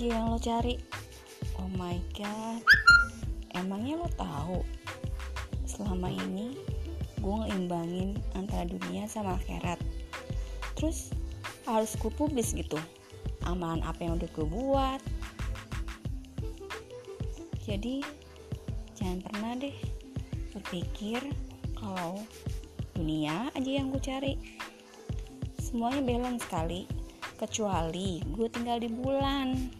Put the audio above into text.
Aja yang lo cari. Oh my god. Emangnya lo tahu selama ini gue ngeimbangin antara dunia sama akhirat. Terus harus gue publis gitu amalan apa yang udah gue buat. Jadi jangan pernah deh berpikir kalau dunia aja yang gue cari. Semuanya balance sekali kecuali gue tinggal di bulan.